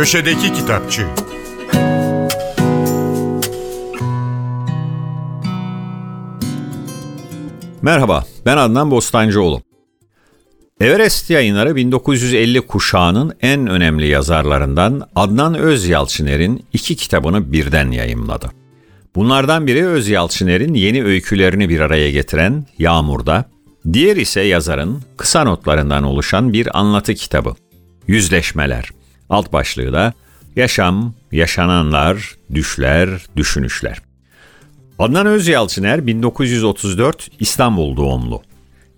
Köşedeki Kitapçı Merhaba, ben Adnan Bostancıoğlu. Everest yayınları 1950 kuşağının en önemli yazarlarından Adnan Özyalçıner'in iki kitabını birden yayımladı. Bunlardan biri Özyalçıner'in yeni öykülerini bir araya getiren Yağmur'da, diğer ise yazarın kısa notlarından oluşan bir anlatı kitabı. Yüzleşmeler. Alt başlığı da Yaşam, Yaşananlar, Düşler, Düşünüşler. Adnan Özyalçıner 1934 İstanbul doğumlu.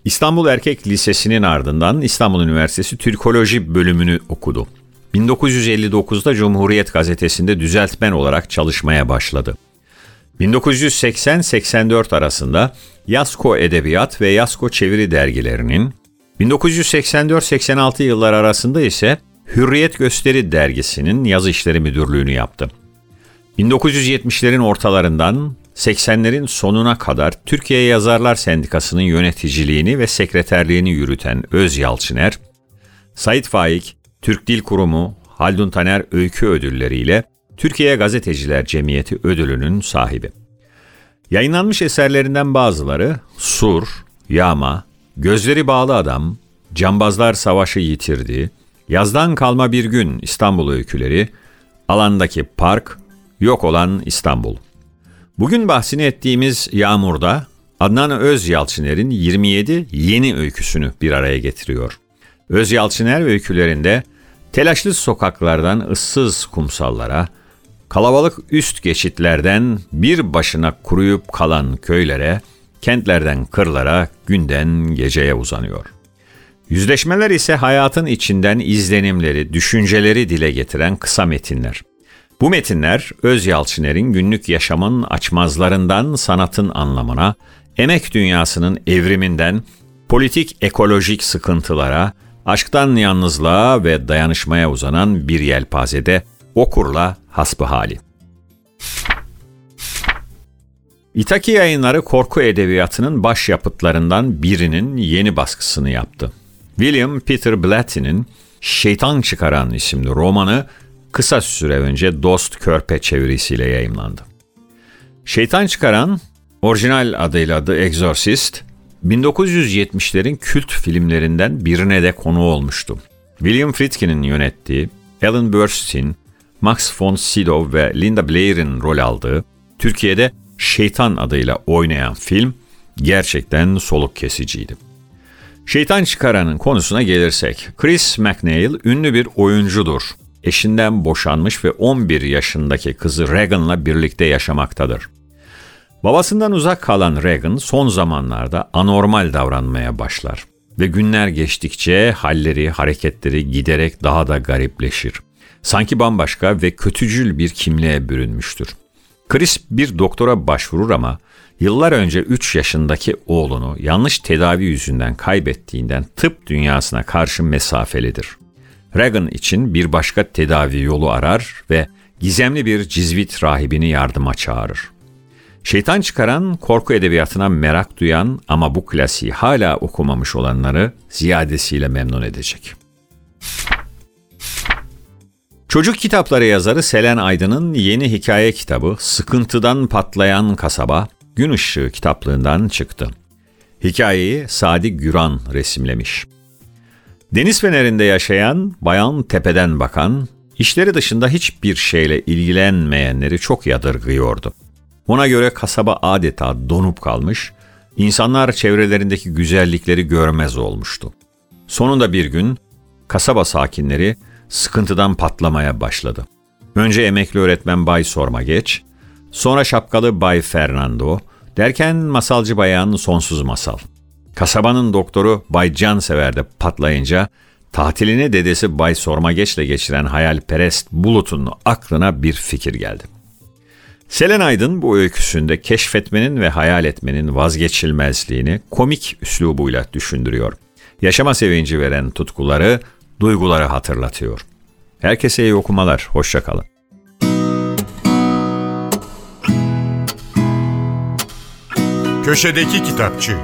İstanbul Erkek Lisesi'nin ardından İstanbul Üniversitesi Türkoloji bölümünü okudu. 1959'da Cumhuriyet Gazetesi'nde düzeltmen olarak çalışmaya başladı. 1980-84 arasında Yasko Edebiyat ve Yasko Çeviri dergilerinin, 1984-86 yıllar arasında ise Hürriyet Gösteri dergisinin yazı işleri müdürlüğünü yaptı. 1970'lerin ortalarından 80'lerin sonuna kadar Türkiye Yazarlar Sendikası'nın yöneticiliğini ve sekreterliğini yürüten Öz Yalçıner, Sait Faik, Türk Dil Kurumu, Haldun Taner Öykü Ödülleriyle Türkiye Gazeteciler Cemiyeti ödülünün sahibi. Yayınlanmış eserlerinden bazıları Sur, Yağma, Gözleri Bağlı Adam, Cambazlar Savaşı Yitirdi, Yazdan Kalma Bir Gün İstanbul Öyküleri, Alandaki Park, Yok Olan İstanbul. Bugün bahsini ettiğimiz Yağmur'da Adnan Özyalçıner'in 27 yeni öyküsünü bir araya getiriyor. Özyalçıner öykülerinde telaşlı sokaklardan ıssız kumsallara, kalabalık üst geçitlerden bir başına kuruyup kalan köylere, kentlerden kırlara, günden geceye uzanıyor. Yüzleşmeler ise hayatın içinden izlenimleri, düşünceleri dile getiren kısa metinler. Bu metinler Öz Yalçıner'in günlük yaşamın açmazlarından sanatın anlamına, emek dünyasının evriminden politik ekolojik sıkıntılara, aşktan yalnızlığa ve dayanışmaya uzanan bir yelpazede okurla hasbihali. İtaki yayınları korku edebiyatının başyapıtlarından birinin yeni baskısını yaptı. William Peter Blatty'nin Şeytan Çıkaran isimli romanı kısa süre önce Dost Körpe çevirisiyle yayımlandı. Şeytan Çıkaran, orijinal adıyla The Exorcist, 1970'lerin kült filmlerinden birine de konu olmuştu. William Friedkin'in yönettiği, Alan Burstyn, Max von Sydow ve Linda Blair'in rol aldığı, Türkiye'de Şeytan adıyla oynayan film gerçekten soluk kesiciydi. Şeytan Çıkaran'ın konusuna gelirsek, Chris McNeil ünlü bir oyuncudur eşinden boşanmış ve 11 yaşındaki kızı Reagan'la birlikte yaşamaktadır. Babasından uzak kalan Reagan son zamanlarda anormal davranmaya başlar ve günler geçtikçe halleri, hareketleri giderek daha da garipleşir. Sanki bambaşka ve kötücül bir kimliğe bürünmüştür. Chris bir doktora başvurur ama yıllar önce 3 yaşındaki oğlunu yanlış tedavi yüzünden kaybettiğinden tıp dünyasına karşı mesafelidir. Reagan için bir başka tedavi yolu arar ve gizemli bir cizvit rahibini yardıma çağırır. Şeytan çıkaran korku edebiyatına merak duyan ama bu klasiği hala okumamış olanları ziyadesiyle memnun edecek. Çocuk kitapları yazarı Selen Aydın'ın yeni hikaye kitabı Sıkıntıdan Patlayan Kasaba Gün Işığı kitaplığından çıktı. Hikayeyi Sadi Güran resimlemiş. Deniz fenerinde yaşayan, bayan tepeden bakan, işleri dışında hiçbir şeyle ilgilenmeyenleri çok yadırgıyordu. Ona göre kasaba adeta donup kalmış, insanlar çevrelerindeki güzellikleri görmez olmuştu. Sonunda bir gün kasaba sakinleri sıkıntıdan patlamaya başladı. Önce emekli öğretmen Bay Sorma Geç, sonra şapkalı Bay Fernando, derken masalcı bayan sonsuz masal. Kasabanın doktoru Bay Cansever de patlayınca tatilini dedesi Bay Sormageç'le geçiren hayalperest Bulut'un aklına bir fikir geldi. Selen Aydın bu öyküsünde keşfetmenin ve hayal etmenin vazgeçilmezliğini komik üslubuyla düşündürüyor. Yaşama sevinci veren tutkuları, duyguları hatırlatıyor. Herkese iyi okumalar, hoşçakalın. Köşedeki Kitapçı